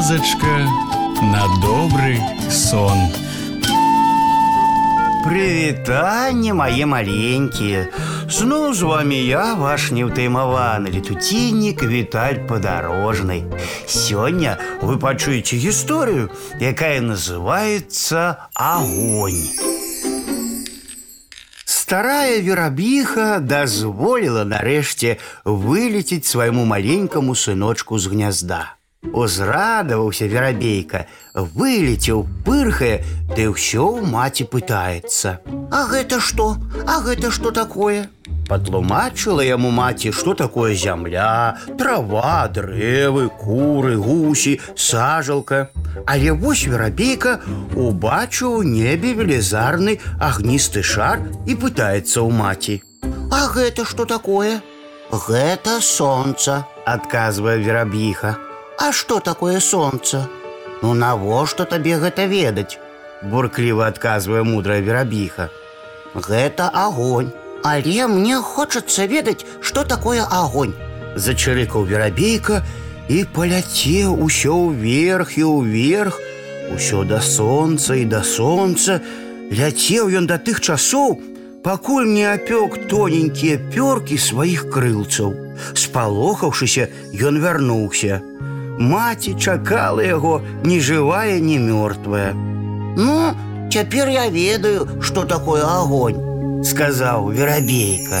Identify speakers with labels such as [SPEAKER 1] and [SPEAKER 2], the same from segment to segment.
[SPEAKER 1] казачка на добрый сон.
[SPEAKER 2] Прывітанне мае маленькія Зноў з вами я ваш неўтаймаваны летуціннік Віталь падарожнай Сёння вы пачуеце гісторыю, якая называется агонь Старая верабіха дазволіла нарэшце вылеціць свайму маленькаму сыночку з гнязда. Узрадаваўся верабейка, вылецеў, пырхае, ды ўсё ў маці пытаецца. А гэта што? А гэта што такое? Патлумачыла яму маці, што такое зямля, трава, дрэвы, куры, гусі, сажалка. Але вось верабейка убачыў у небе велізарны агністы шар і пытаецца ў маці. А гэта што такое? Гэта сонца, адказвае верабіха. А што такое сонца? Ну навошта табе гэта ведаць? Буркліва адказвае мудрая верабіха. Гэта агонь. Але мне хочацца ведаць, што такое агонь. Зачырыкаў верабейка і паляцеў усё ўверх і ўверх, усё да сонца і да сонца. Ляцеў ён да тых часоў, пакуль не апёк тоненькія пёркі сваіх крылцаў. Спалохаўшыся, ён вярнуўся. Маці чакала яго ні жывая, ні мёртвая. Ну, цяпер я ведаю, што такое агонь, сказаў верабейка.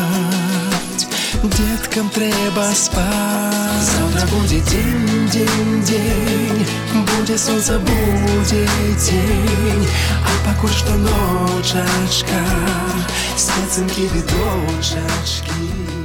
[SPEAKER 3] Деткам трэба спаць. Завтра будзе дзень, дзень, дзень, будзе сонца, будзе дзень, а пакуль што ночачка, спецынкі ды дочачкі.